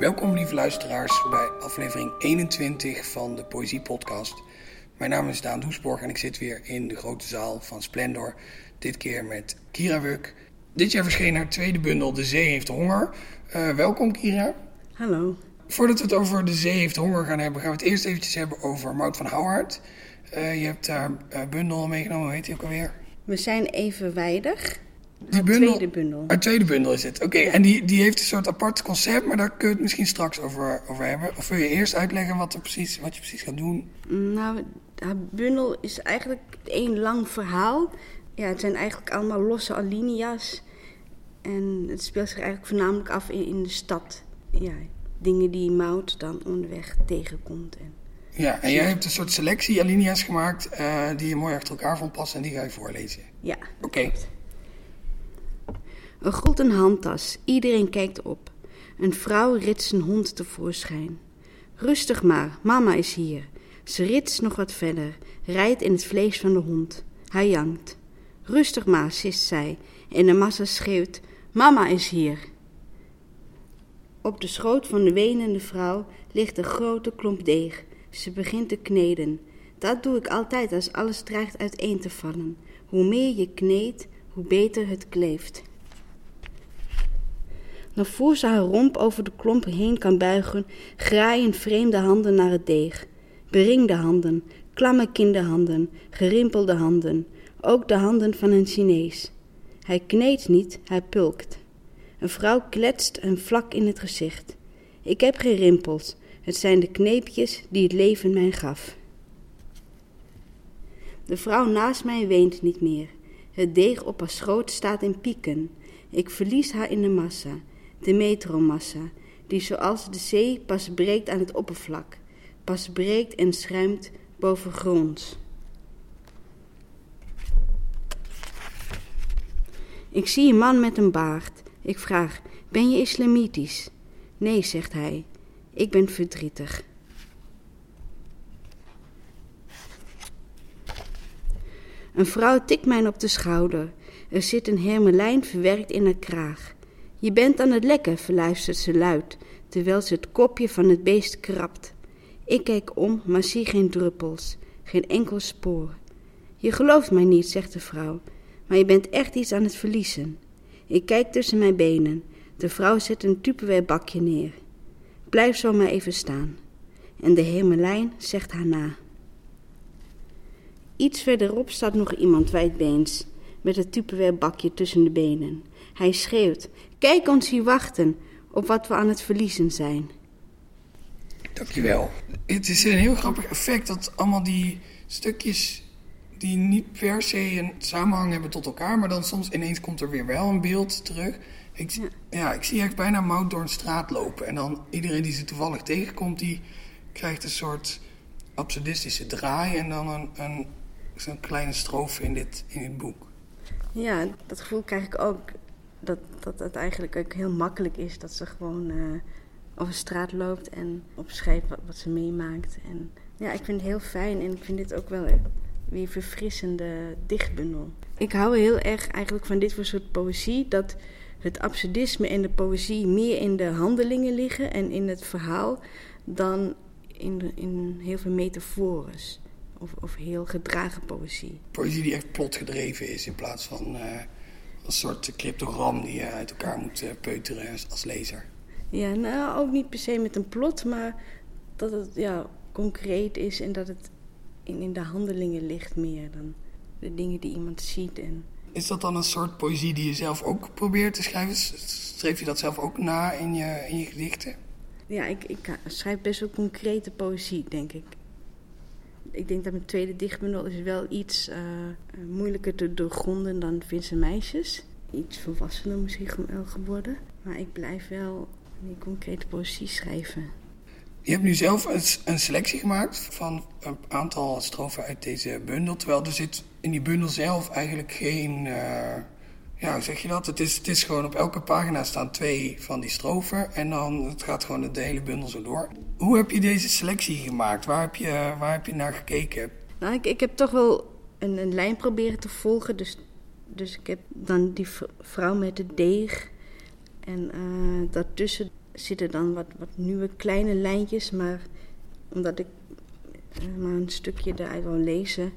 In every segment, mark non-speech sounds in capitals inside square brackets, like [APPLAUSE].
Welkom lieve luisteraars bij aflevering 21 van de Poëzie Podcast. Mijn naam is Daan Doesborg en ik zit weer in de grote zaal van Splendor. Dit keer met Kira Wuk. Dit jaar verscheen haar tweede bundel De Zee heeft honger. Uh, welkom Kira. Hallo. Voordat we het over De Zee heeft honger gaan hebben, gaan we het eerst eventjes hebben over Mout van Houwaard. Uh, je hebt haar uh, bundel meegenomen, hoe heet die ook alweer? We zijn evenwijdig. Die bundel, tweede bundel. Haar tweede bundel is het. Oké, en die, die heeft een soort apart concept, maar daar kun je het misschien straks over, over hebben. Of wil je eerst uitleggen wat, er precies, wat je precies gaat doen? Nou, haar bundel is eigenlijk één lang verhaal. Ja, het zijn eigenlijk allemaal losse alinea's. En het speelt zich eigenlijk voornamelijk af in, in de stad. Ja, dingen die Mout dan onderweg tegenkomt. En ja, en jij hebt een soort selectie alinea's gemaakt uh, die je mooi achter elkaar vond passen en die ga je voorlezen. Ja. Oké. Okay. Er gold een handtas, iedereen kijkt op. Een vrouw ritst een hond tevoorschijn. Rustig maar, mama is hier. Ze ritst nog wat verder, rijdt in het vlees van de hond. Hij jankt. Rustig maar, sist zij, en de massa schreeuwt: Mama is hier. Op de schoot van de wenende vrouw ligt een grote klomp deeg. Ze begint te kneden. Dat doe ik altijd als alles dreigt uiteen te vallen. Hoe meer je kneedt, hoe beter het kleeft. Nog voor ze haar romp over de klomp heen kan buigen, graaien vreemde handen naar het deeg. Beringde handen, klamme kinderhanden, gerimpelde handen, ook de handen van een Chinees. Hij kneedt niet, hij pulkt. Een vrouw kletst hem vlak in het gezicht. Ik heb geen rimpels, het zijn de kneepjes die het leven mij gaf. De vrouw naast mij weent niet meer. Het deeg op haar schoot staat in pieken. Ik verlies haar in de massa, de metromassa, die zoals de zee pas breekt aan het oppervlak, pas breekt en schuimt boven gronds. Ik zie een man met een baard. Ik vraag: Ben je islamitisch? Nee, zegt hij. Ik ben verdrietig. Een vrouw tikt mij op de schouder. Er zit een hermelijn verwerkt in haar kraag. Je bent aan het lekken, verluistert ze luid, terwijl ze het kopje van het beest krabt. Ik kijk om, maar zie geen druppels, geen enkel spoor. Je gelooft mij niet, zegt de vrouw, maar je bent echt iets aan het verliezen. Ik kijk tussen mijn benen. De vrouw zet een tupperware neer. Blijf zo maar even staan. En de hemelijn zegt haar na. Iets verderop staat nog iemand wijdbeens, met het tupperware tussen de benen. Hij schreeuwt: Kijk ons hier wachten op wat we aan het verliezen zijn. Dankjewel. Het is een heel grappig effect dat allemaal die stukjes die niet per se een samenhang hebben tot elkaar, maar dan soms ineens komt er weer wel een beeld terug. Ik, ja. ik zie echt bijna Mout door een straat lopen. En dan iedereen die ze toevallig tegenkomt, die krijgt een soort absurdistische draai en dan een, een, zo'n kleine strofe in dit, in dit boek. Ja, dat gevoel krijg ik ook. Dat, dat het eigenlijk ook heel makkelijk is dat ze gewoon uh, over straat loopt en opschrijft wat, wat ze meemaakt. En ja, ik vind het heel fijn en ik vind dit ook wel weer verfrissende dichtbundel. Ik hou heel erg eigenlijk van dit soort poëzie, dat het absurdisme en de poëzie meer in de handelingen liggen en in het verhaal dan in, in heel veel metafores of, of heel gedragen poëzie. Poëzie die echt plotgedreven is in plaats van uh, een soort cryptogram die je uit elkaar moet uh, peuteren als, lezer. Ja, nou ook niet per se met een plot, maar dat het ja, concreet is en dat het in, in de handelingen ligt meer dan de dingen die iemand ziet en is dat dan een soort poëzie die je zelf ook probeert te schrijven? Streef je dat zelf ook na in je, in je gedichten? Ja, ik, ik schrijf best wel concrete poëzie, denk ik. Ik denk dat mijn tweede dichtbundel is wel iets uh, moeilijker te doorgronden dan Vincent Meisjes. Iets volwassener misschien wel geworden. Maar ik blijf wel die concrete poëzie schrijven. Je hebt nu zelf een, selectie gemaakt van een aantal strofen uit deze bundel. Terwijl er zit in die bundel zelf eigenlijk geen. Ja, hoe zeg je dat? Het is, het is gewoon op elke pagina staan twee van die strofen. En dan het gaat gewoon de hele bundel zo door. Hoe heb je deze selectie gemaakt? Waar heb je, waar heb je naar gekeken? Nou, ik, ik heb toch wel een, een lijn proberen te volgen. Dus, dus ik heb dan die vrouw met de deeg. En uh, daartussen zitten dan wat, wat nieuwe kleine lijntjes, maar omdat ik uh, maar een stukje eruit wil lezen,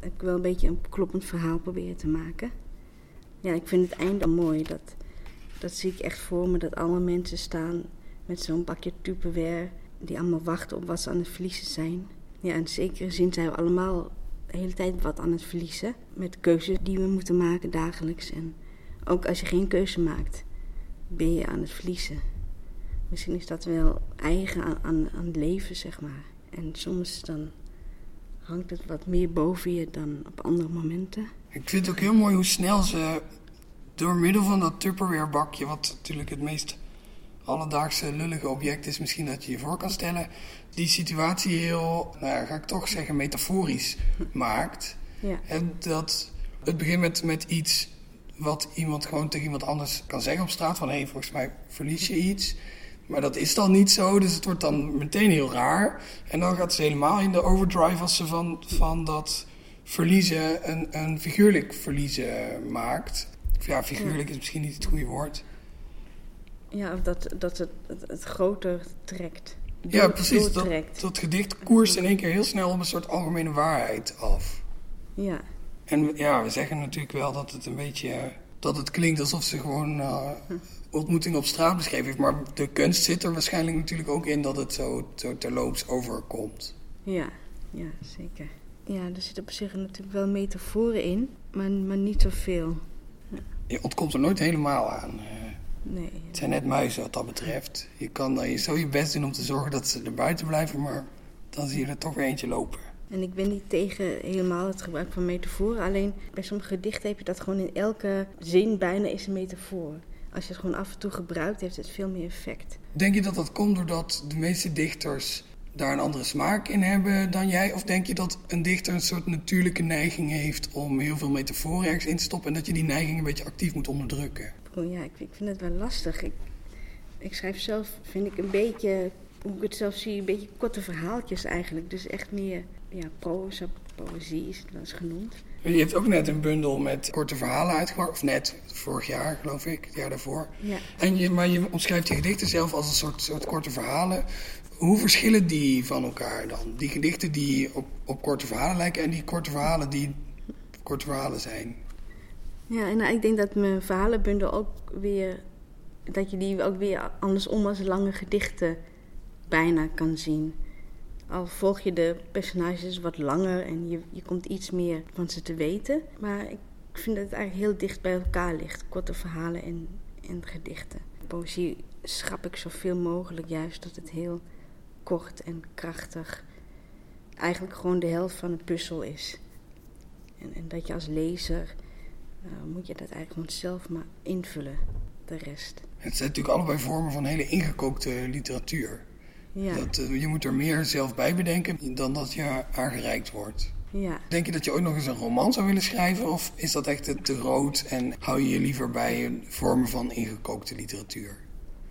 heb ik wel een beetje een kloppend verhaal proberen te maken. Ja, ik vind het einde mooi. Dat, dat zie ik echt voor me, dat alle mensen staan met zo'n bakje tupperware, die allemaal wachten op wat ze aan het verliezen zijn. Ja, in zekere zin zijn we allemaal de hele tijd wat aan het verliezen. Met keuzes die we moeten maken dagelijks. En ook als je geen keuze maakt, ben je aan het verliezen. Misschien is dat wel eigen aan, aan, aan het leven, zeg maar. En soms dan hangt het wat meer boven je dan op andere momenten. Ik vind het ook heel mooi hoe snel ze door middel van dat Tupperware bakje, wat natuurlijk het meest alledaagse lullige object is misschien dat je je voor kan stellen, die situatie heel, nou ja, ga ik toch zeggen, metaforisch maakt. Ja. En dat het begint met, met iets wat iemand gewoon tegen iemand anders kan zeggen op straat, van hé, hey, volgens mij verlies je iets. Maar dat is dan niet zo, dus het wordt dan meteen heel raar. En dan gaat ze helemaal in de overdrive als ze van, van dat verliezen een, een figuurlijk verliezen maakt. Of ja, figuurlijk is misschien niet het goede woord. Ja, of dat, dat het, het, het groter trekt. Ja, precies. Dat, gedicht koerst in één keer heel snel op een soort algemene waarheid af. Ja, En ja, we zeggen natuurlijk wel dat het een beetje... dat het klinkt alsof ze gewoon eh ontmoeting op straat beschreven heeft. Maar de kunst zit er waarschijnlijk natuurlijk ook in dat het zo, zo terloops overkomt. ja, ja, zeker. Ja, er zitten op zich natuurlijk wel metaforen in, maar, maar niet zoveel. Je ontkomt er nooit helemaal aan. eh. Nee. Het zijn net muizen wat dat betreft. Je kan je zo je best doen om te zorgen dat ze er buiten blijven, maar dan zie je er toch weer eentje lopen. En ik ben niet tegen helemaal het gebruik van metaforen. Alleen bij sommige gedichten heb je dat gewoon in elke zin bijna is een metafoor. Als je het gewoon af en toe gebruikt, heeft het veel meer effect. Denk je dat dat komt doordat de meeste dichters daar een andere smaak in hebben dan jij? Of denk je dat een dichter een soort natuurlijke neiging heeft om heel veel metaforen ergens in te stoppen en dat je die neiging een beetje actief moet onderdrukken? Oh ja, ik, vind het wel lastig. Ik, ik schrijf zelf, vind ik een beetje, hoe ik het zelf zie, een beetje korte verhaaltjes eigenlijk. Dus echt meer, ja, proza, poëzie is het wel eens genoemd. Je hebt ook net een bundel met korte verhalen uitgebracht, of net, vorig jaar geloof ik, het jaar daarvoor. Ja. En je, maar je omschrijft die gedichten zelf als een soort, soort korte verhalen. Hoe verschillen die van elkaar dan? Die gedichten die op, op korte verhalen lijken en die korte verhalen die korte verhalen zijn. Ja, en nou, ik denk dat mijn verhalenbundel ook weer, dat je die ook weer andersom als lange gedichten bijna kan zien. Al volg je de personages wat langer en je, je komt iets meer van ze te weten. Maar ik vind dat het eigenlijk heel dicht bij elkaar ligt, korte verhalen en, en gedichten. Poëzie schrap ik zoveel mogelijk juist dat het heel kort en krachtig eigenlijk gewoon de helft van een puzzel is. En, en dat je als lezer uh, moet je dat eigenlijk gewoon zelf maar invullen, de rest. Het zijn natuurlijk allebei vormen van hele ingekookte literatuur. Ja, Dat, eh, je moet er meer zelf bij bedenken dan dat je aangereikt wordt. ja. Denk je dat je ooit nog eens een roman zou willen schrijven? Of is dat echt te- groot en hou je je liever bij vormen van ingekookte literatuur?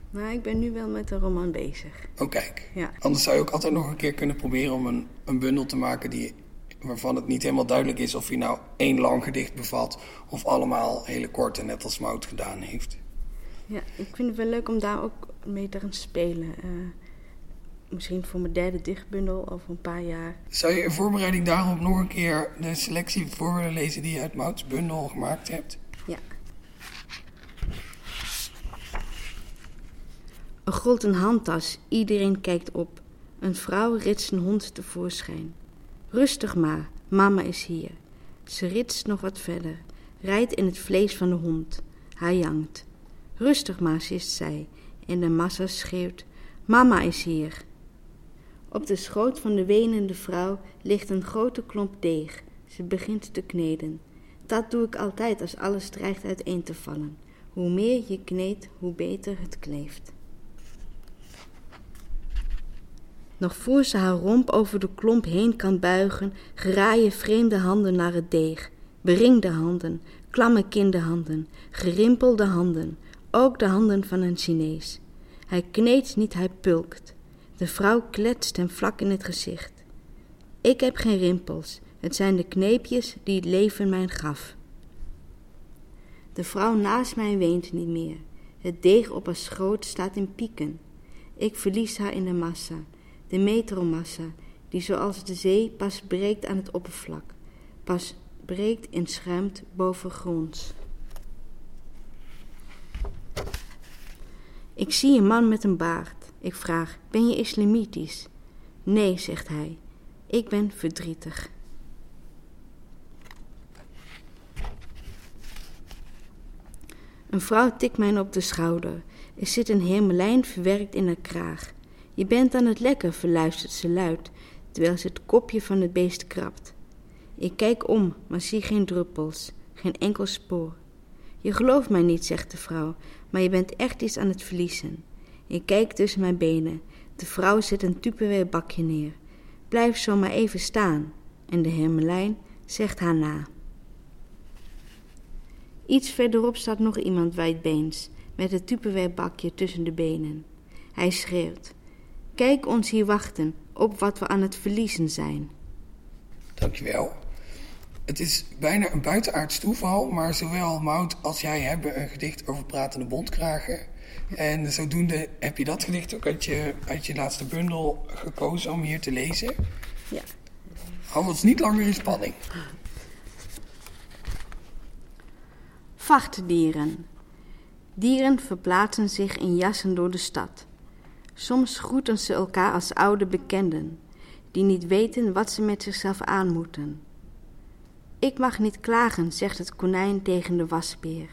Maar ik ben nu wel met een roman bezig. Oh kijk, Ja, anders zou je ook altijd nog een keer kunnen proberen om een, een bundel te maken die, waarvan het niet helemaal duidelijk is of hij nou één lang gedicht bevat of allemaal hele korte, net als Mout gedaan heeft. ja, ik vind het wel leuk om daar ook mee te gaan spelen. Eh, misschien voor mijn derde dichtbundel over een paar jaar. Zou je in voorbereiding daarop nog een keer de selectie voor willen lezen die je uit Mouts bundel gemaakt hebt? Ja. Een handtas, iedereen kijkt op. Een vrouw ritst een hond tevoorschijn. Rustig maar, mama is hier. Ze ritst nog wat verder, rijdt in het vlees van de hond. Hij jankt. Rustig maar, sist zij, en de massa schreeuwt: Mama is hier. Op de schoot van de wenende vrouw ligt een grote klomp deeg. Ze begint te kneden. Dat doe ik altijd als alles dreigt uiteen te vallen. Hoe meer je kneedt, hoe beter het kleeft. Nog voor ze haar romp over de klomp heen kan buigen, graaien vreemde handen naar het deeg. Beringde handen, klamme kinderhanden, gerimpelde handen, ook de handen van een Chinees. Hij kneedt niet, hij pulkt. De vrouw kletst hem vlak in het gezicht. Ik heb geen rimpels, het zijn de kneepjes die het leven mij gaf. De vrouw naast mij weent niet meer. Het deeg op haar schoot staat in pieken. Ik verlies haar in de massa, de metromassa, die zoals de zee pas breekt aan het oppervlak, pas breekt en schuimt bovengronds. Ik zie een man met een baard. Ik vraag: Ben je islamitisch? Nee, zegt hij. Ik ben verdrietig. Een vrouw tikt mij op de schouder. Er zit een hermelijn verwerkt in haar kraag. Je bent aan het lekken, verluistert ze luid, terwijl ze het kopje van het beest krabt. Ik kijk om, maar zie geen druppels, geen enkel spoor. Je gelooft mij niet, zegt de vrouw, maar je bent echt iets aan het verliezen. Ik kijk tussen mijn benen. De vrouw zet een tupperware neer. Blijf zo maar even staan. En de hermelijn zegt haar na. Iets verderop staat nog iemand wijdbeens, met het tupperware tussen de benen. Hij schreeuwt: Kijk ons hier wachten op wat we aan het verliezen zijn. Dankjewel. Het is bijna een buitenaards toeval, maar zowel Mout als jij hebben een gedicht over pratende bondkragen. En zodoende heb je dat gedicht ook uit je, uit je laatste bundel gekozen om hier te lezen. Ja. Hou ons niet langer in spanning. Vachtdieren. Dieren verplaatsen zich in jassen door de stad. Soms groeten ze elkaar als oude bekenden, die niet weten wat ze met zichzelf aan moeten. Ik mag niet klagen, zegt het konijn tegen de wasbeer.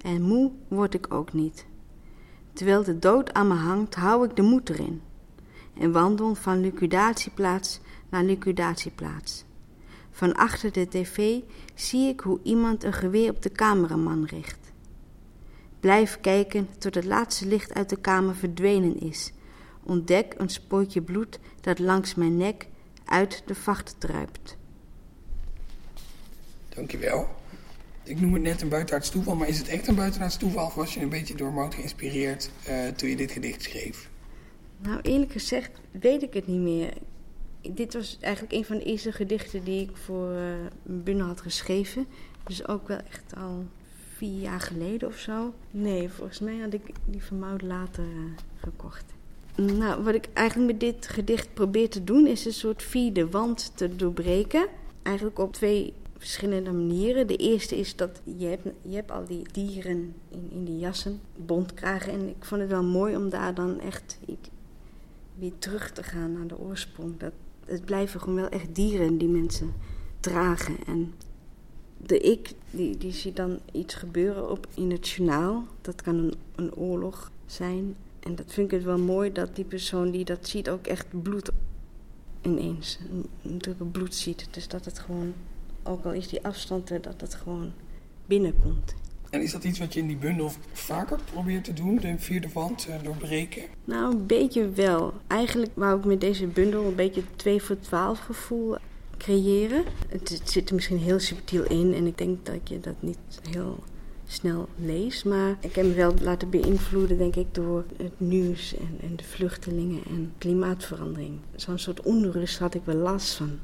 En moe word ik ook niet. Terwijl de dood aan me hangt, hou ik de moed erin. En wandel van liquidatieplaats naar liquidatieplaats. Van achter de tv zie ik hoe iemand een geweer op de cameraman richt. Blijf kijken tot het laatste licht uit de kamer verdwenen is. Ontdek een spootje bloed dat langs mijn nek uit de vacht druipt. Dankjewel. Ik noem het net een buitenaards toeval, maar is het echt een buitenaards toeval of was je een beetje door Mout geïnspireerd uh, toen je dit gedicht schreef? Nou, eerlijk gezegd weet ik het niet meer. Dit was eigenlijk een van de eerste gedichten die ik voor uh, Bunne had geschreven. Dus ook wel echt al vier jaar geleden of zo. Nee, volgens mij had ik die van Mout later uh, gekocht. Nou, wat ik eigenlijk met dit gedicht probeer te doen, is een soort vierde wand te doorbreken. Eigenlijk op twee verschillende manieren. De eerste is dat je hebt, je hebt al die dieren in, in die jassen, bondkragen. En ik vond het wel mooi om daar dan echt weer terug te gaan naar de oorsprong. Dat, het blijven gewoon wel echt dieren die mensen dragen. En de ik, die, die ziet dan iets gebeuren op, in het journaal. Dat kan een, een oorlog zijn. En dat vind ik het wel mooi dat die persoon die dat ziet ook echt bloed ineens, een, een druppel bloed ziet. Dus dat het gewoon ook al is die afstand er, dat het gewoon binnenkomt. En is dat iets wat je in die bundel vaker probeert te doen, de vierde wand uh, doorbreken? Nou, een beetje wel. Eigenlijk wou ik met deze bundel een beetje 2 voor 12 gevoel creëren. Het, het, zit er misschien heel subtiel in en ik denk dat je dat niet heel snel leest. Maar ik heb me wel laten beïnvloeden, denk ik, door het nieuws en, en de vluchtelingen en klimaatverandering. Zo'n soort onrust had ik wel last van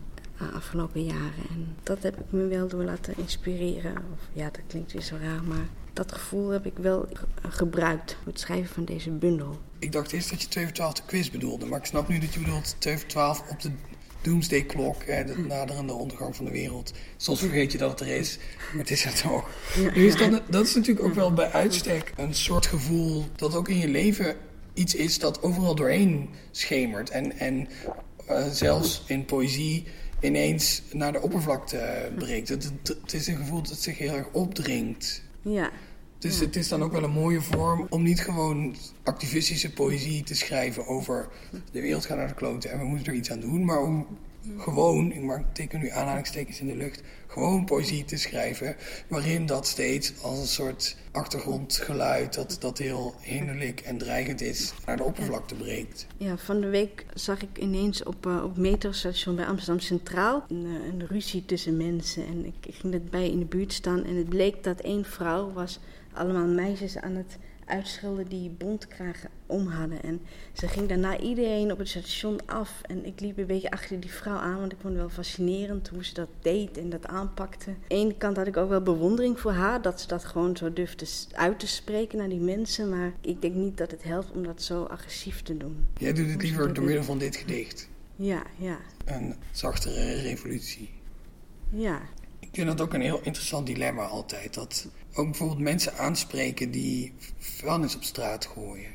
afgelopen jaren. En dat heb ik me wel door laten inspireren. Of, ja, dat klinkt weer zo raar, maar dat gevoel heb ik wel gebruikt voor het schrijven van deze bundel. Ik dacht eerst dat je 2 voor 12 de quiz bedoelde, maar ik snap nu dat je bedoelt 2 voor 12 op de Doomsday Clock, de naderende ondergang van de wereld. Soms vergeet je dat het er is, maar het is er toch. dan, dat is natuurlijk ook wel bij uitstek een soort gevoel dat ook in je leven iets is dat overal doorheen schemert. En, en uh, zelfs in poëzie ineens naar de oppervlakte breekt. Het, het, is een gevoel dat zich heel erg opdringt. Ja. Dus het is dan ook wel een mooie vorm om niet gewoon activistische poëzie te schrijven over de wereld gaat naar de kloten en we moeten er iets aan doen, maar om gewoon, ik maak, teken nu aanhalingstekens in de lucht, gewoon poëzie te schrijven. Waarin dat steeds als een soort achtergrondgeluid, dat, dat heel hinderlijk en dreigend is, naar de oppervlakte breekt. Ja, van de week zag ik ineens op, uh, op metrostation bij Amsterdam Centraal een, uh, een ruzie tussen mensen. En ik, ik ging erbij in de buurt staan en het bleek dat één vrouw was allemaal meisjes aan het uitschelden die bondkragen om hadden. En ze ging daarna iedereen op het station af. En ik liep een beetje achter die vrouw aan, want ik vond het wel fascinerend hoe ze dat deed en dat aanpakte. Aan de ene kant had ik ook wel bewondering voor haar, dat ze dat gewoon zo durfde uit te spreken naar die mensen. Maar ik denk niet dat het helpt om dat zo agressief te doen. Jij doet het liever door middel van dit gedicht. Ja, ja. Een zachtere revolutie. Ja. Ik vind dat ook een heel interessant dilemma altijd. Dat ook bijvoorbeeld mensen aanspreken die vuilnis op straat gooien.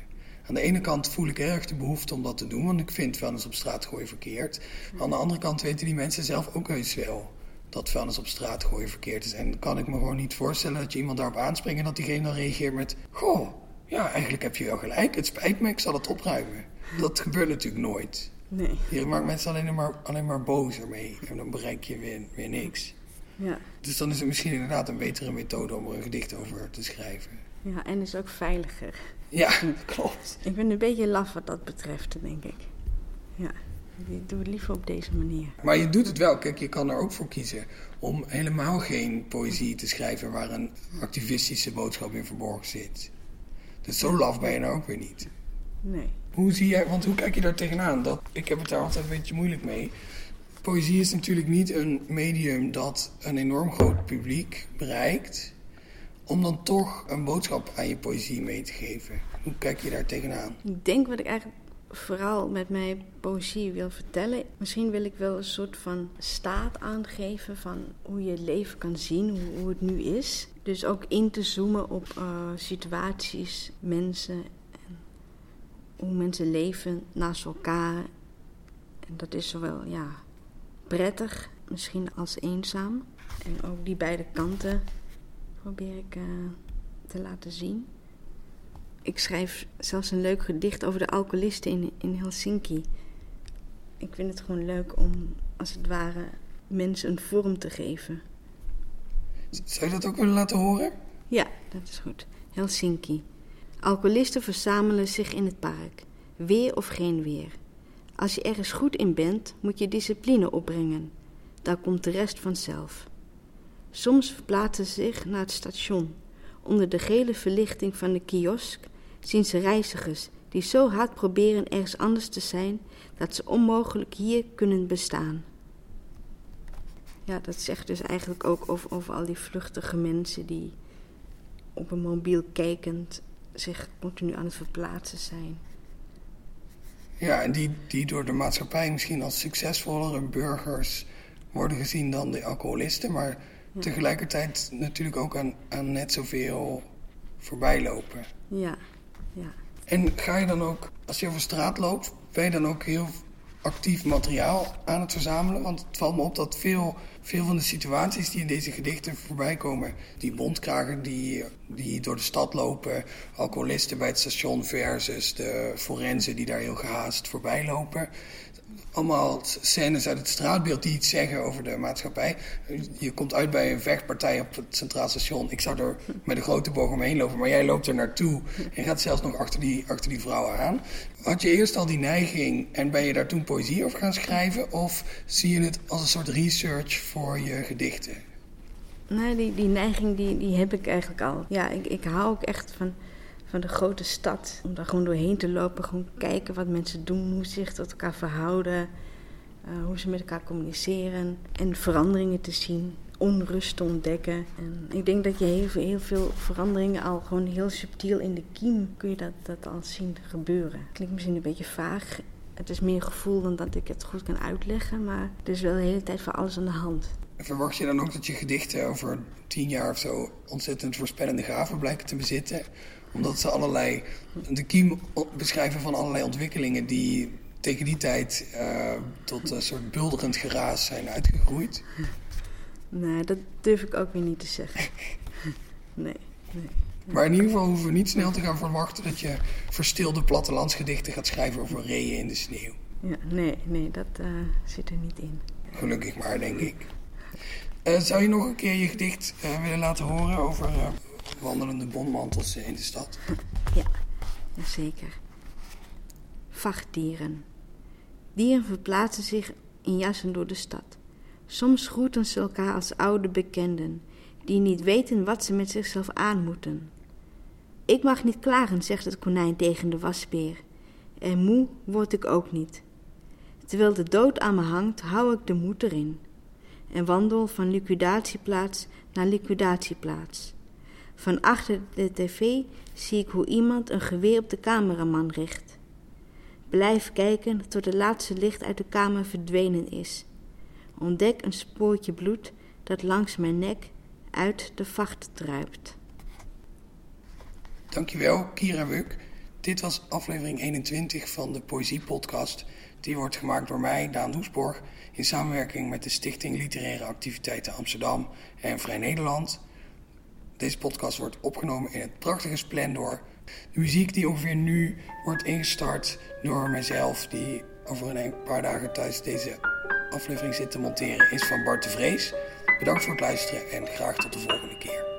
Aan de ene kant voel ik erg de behoefte om dat te doen, want ik vind vuilnis op straat gooien verkeerd. Aan de andere kant weten die mensen zelf ook heus wel dat vuilnis op straat gooien verkeerd is. En kan ik me gewoon niet voorstellen dat je iemand daarop aanspreekt en dat diegene dan reageert met: Goh, ja, eigenlijk heb je wel gelijk, het spijt me, ik zal het opruimen. Dat gebeurt natuurlijk nooit. Nee. Je maakt mensen alleen maar, alleen maar boos ermee en dan bereik je weer, weer niks. Ja. Dus dan is het misschien inderdaad een betere methode om er een gedicht over te schrijven. ja, en is ook veiliger. Ja, klopt. Ik ben een beetje laf wat dat betreft, denk ik. Ja, ik doe het liever op deze manier. Maar je doet het wel. Kijk, je kan er ook voor kiezen om helemaal geen poëzie te schrijven waar een activistische boodschap in verborgen zit. Dus zo laf ben je nou ook weer niet. Nee. Hoe zie jij, want hoe kijk je daar tegenaan? Dat, ik heb het daar altijd een beetje moeilijk mee. Poëzie is natuurlijk niet een medium dat een enorm groot publiek bereikt. Om dan toch een boodschap aan je poëzie mee te geven. Hoe kijk je daar tegenaan? Ik denk wat ik eigenlijk vooral met mijn poëzie wil vertellen. Misschien wil ik wel een soort van staat aangeven van hoe je leven kan zien, hoe, hoe het nu is. Dus ook in te zoomen op eh, situaties, mensen en hoe mensen leven naast elkaar. En dat is zowel ja, prettig, misschien als eenzaam. En ook die beide kanten probeer ik eh, te laten zien. Ik schrijf zelfs een leuk gedicht over de alcoholisten in, in Helsinki. Ik vind het gewoon leuk om, als het ware, mensen een vorm te geven. Zou je dat ook willen laten horen? Ja, dat is goed. Helsinki. Alcoholisten verzamelen zich in het park. Weer of geen weer. Als je ergens goed in bent, moet je discipline opbrengen. Daar komt de rest vanzelf. Soms verplaatsen ze zich naar het station. Onder de gele verlichting van de kiosk zien ze reizigers die zo hard proberen ergens anders te zijn dat ze onmogelijk hier kunnen bestaan. Ja, dat zegt dus eigenlijk ook over, over al die vluchtige mensen die op een mobiel kijkend zich continu aan het verplaatsen zijn. Ja, en die, die door de maatschappij misschien als succesvollere burgers worden gezien dan de alcoholisten, maar tegelijkertijd natuurlijk ook aan, aan net zoveel voorbij lopen. Ja, ja. En ga je dan ook, als je over straat loopt, ben je dan ook heel actief materiaal aan het verzamelen? Want het valt me op dat veel, veel van de situaties die in deze gedichten voorbij komen, die bondkragen die, die door de stad lopen, alcoholisten bij het station versus de forensen die daar heel gehaast voorbij lopen. Allemaal scènes uit het straatbeeld die iets zeggen over de maatschappij. Je komt uit bij een vechtpartij op het Centraal Station. Ik zou er met een grote boog omheen lopen, maar jij loopt er naartoe en gaat zelfs nog achter die, achter die vrouwen aan. Had je eerst al die neiging en ben je daar toen poëzie over gaan schrijven? Of zie je het als een soort research voor je gedichten? Nee, die, die neiging die, die heb ik eigenlijk al. Ja, ik, ik hou ook echt van, van de grote stad. Om daar gewoon doorheen te lopen, gewoon kijken wat mensen doen, hoe ze zich tot elkaar verhouden, eh, hoe ze met elkaar communiceren en veranderingen te zien, onrust te ontdekken. En ik denk dat je heel veel, veel veranderingen al gewoon heel subtiel in de kiem kun je dat, dat al zien gebeuren. Klinkt misschien een beetje vaag. Het is meer gevoel dan dat ik het goed kan uitleggen, maar er is wel de hele tijd voor alles aan de hand. Verwacht je dan ook dat je gedichten over tien jaar of zo ontzettend voorspellende gaven blijken te bezitten? Omdat ze allerlei, de kiem beschrijven van allerlei ontwikkelingen die tegen die tijd uh, tot een soort bulderend geraas zijn uitgegroeid? Nee, dat durf ik ook weer niet te zeggen. [LAUGHS] Nee, nee. Maar in ieder geval hoeven we niet snel te gaan verwachten dat je verstilde plattelandsgedichten gaat schrijven over reeën in de sneeuw. Ja, nee, nee, dat uh, zit er niet in. Gelukkig maar, denk ik. Uh, zou je nog een keer je gedicht uh, willen laten horen over wandelende bonmantels in de stad? Ja, zeker. Vachtdieren. Dieren verplaatsen zich in jassen door de stad. Soms groeten ze elkaar als oude bekenden, die niet weten wat ze met zichzelf aan moeten. Ik mag niet klagen, zegt het konijn tegen de wasbeer. En moe word ik ook niet. Terwijl de dood aan me hangt, hou ik de moed erin. En wandel van liquidatieplaats naar liquidatieplaats. Van achter de tv zie ik hoe iemand een geweer op de cameraman richt. Blijf kijken tot het laatste licht uit de kamer verdwenen is. Ontdek een spoortje bloed dat langs mijn nek uit de vacht druipt. Dankjewel, Kira Wuk. Dit was aflevering 21 van de Poëzie Podcast. Die wordt gemaakt door mij, Daan Doesborg, in samenwerking met de Stichting Literaire Activiteiten Amsterdam en Vrij Nederland. Deze podcast wordt opgenomen in het prachtige Splendor. De muziek die ongeveer nu wordt ingestart door mezelf, die over een paar dagen thuis deze aflevering zit te monteren, is van Bart de Vrees. Bedankt voor het luisteren en graag tot de volgende keer.